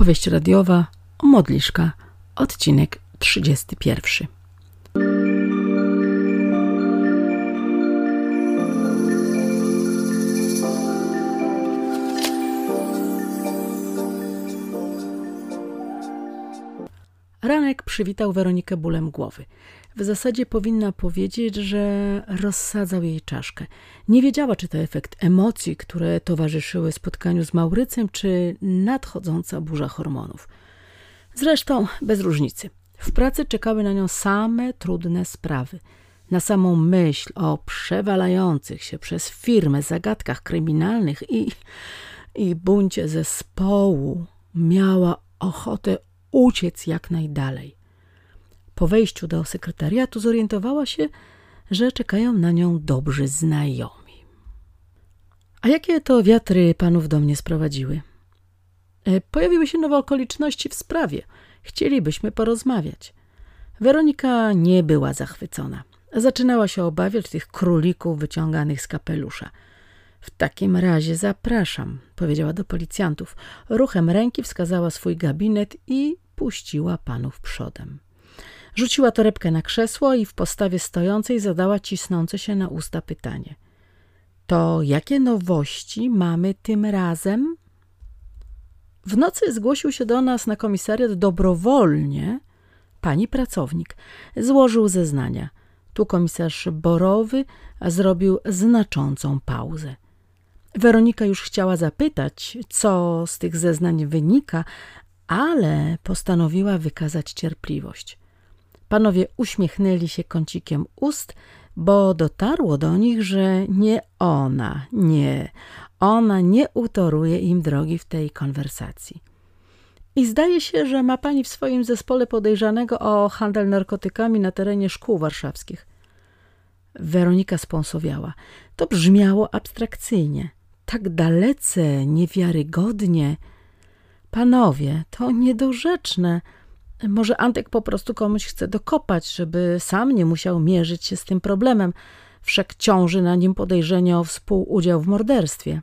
Opowieść radiowa Modliszka, odcinek 31. Ranek przywitał Weronikę bólem głowy. W zasadzie powinna powiedzieć, że rozsadzał jej czaszkę. Nie wiedziała, czy to efekt emocji, które towarzyszyły spotkaniu z Maurycem, czy nadchodząca burza hormonów. Zresztą bez różnicy. W pracy czekały na nią same trudne sprawy. Na samą myśl o przewalających się przez firmę zagadkach kryminalnych i, i buncie zespołu miała ochotę uciec jak najdalej. Po wejściu do sekretariatu zorientowała się, że czekają na nią dobrzy znajomi. A jakie to wiatry panów do mnie sprowadziły? E, pojawiły się nowe okoliczności w sprawie. Chcielibyśmy porozmawiać. Weronika nie była zachwycona. Zaczynała się obawiać tych królików wyciąganych z kapelusza. W takim razie zapraszam, powiedziała do policjantów. Ruchem ręki wskazała swój gabinet i puściła panów przodem. Rzuciła torebkę na krzesło i w postawie stojącej zadała cisnące się na usta pytanie. To jakie nowości mamy tym razem? W nocy zgłosił się do nas na komisariat dobrowolnie pani pracownik. Złożył zeznania. Tu komisarz Borowy zrobił znaczącą pauzę. Weronika już chciała zapytać, co z tych zeznań wynika, ale postanowiła wykazać cierpliwość. Panowie uśmiechnęli się kącikiem ust, bo dotarło do nich, że nie ona, nie, ona nie utoruje im drogi w tej konwersacji. I zdaje się, że ma pani w swoim zespole podejrzanego o handel narkotykami na terenie szkół warszawskich. Weronika spąsowiała. To brzmiało abstrakcyjnie, tak dalece niewiarygodnie. Panowie, to niedorzeczne. Może Antek po prostu komuś chce dokopać, żeby sam nie musiał mierzyć się z tym problemem. Wszak ciąży na nim podejrzenie o współudział w morderstwie.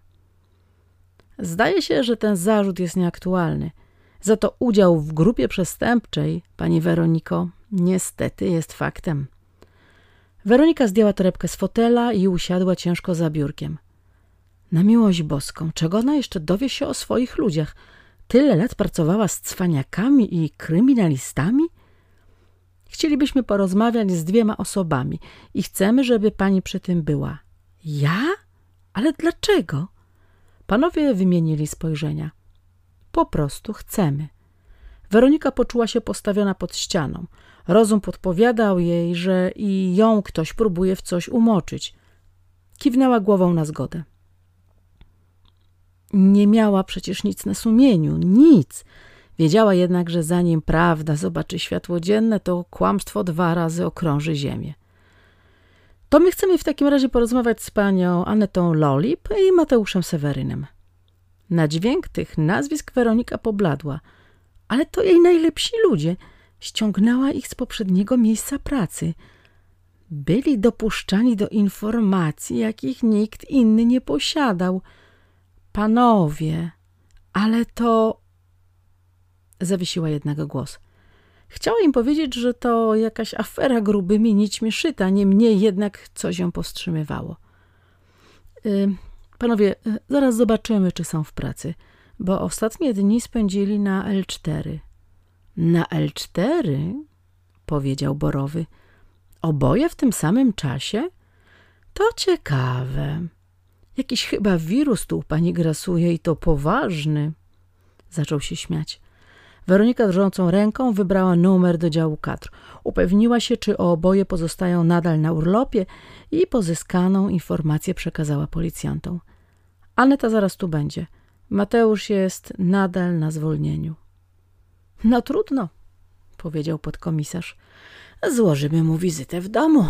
Zdaje się, że ten zarzut jest nieaktualny. Za to udział w grupie przestępczej, pani Weroniko, niestety jest faktem. Weronika zdjęła torebkę z fotela i usiadła ciężko za biurkiem. Na miłość boską, czego ona jeszcze dowie się o swoich ludziach – Tyle lat pracowała z cwaniakami i kryminalistami? Chcielibyśmy porozmawiać z dwiema osobami i chcemy, żeby pani przy tym była. Ja? Ale dlaczego? Panowie wymienili spojrzenia. Po prostu chcemy. Weronika poczuła się postawiona pod ścianą. Rozum podpowiadał jej, że i ją ktoś próbuje w coś umoczyć. Kiwnęła głową na zgodę. Nie miała przecież nic na sumieniu, nic. Wiedziała jednak, że zanim prawda zobaczy światło dzienne, to kłamstwo dwa razy okrąży ziemię. To my chcemy w takim razie porozmawiać z panią Anetą Lolip i Mateuszem Sewerynem. Na dźwięk tych nazwisk Weronika pobladła, ale to jej najlepsi ludzie. Ściągnęła ich z poprzedniego miejsca pracy. Byli dopuszczani do informacji, jakich nikt inny nie posiadał – Panowie, ale to... Zawiesiła jednego głos. Chciała im powiedzieć, że to jakaś afera grubymi nićmi szyta, niemniej jednak coś ją powstrzymywało. Y, panowie, y, zaraz zobaczymy, czy są w pracy, bo ostatnie dni spędzili na L4. Na L4? Powiedział Borowy. Oboje w tym samym czasie? To ciekawe. Jakiś chyba wirus tu u pani grasuje i to poważny. Zaczął się śmiać. Weronika drżącą ręką wybrała numer do działu kadr. Upewniła się, czy oboje pozostają nadal na urlopie i pozyskaną informację przekazała policjantom. Aneta zaraz tu będzie. Mateusz jest nadal na zwolnieniu. No trudno, powiedział podkomisarz. Złożymy mu wizytę w domu.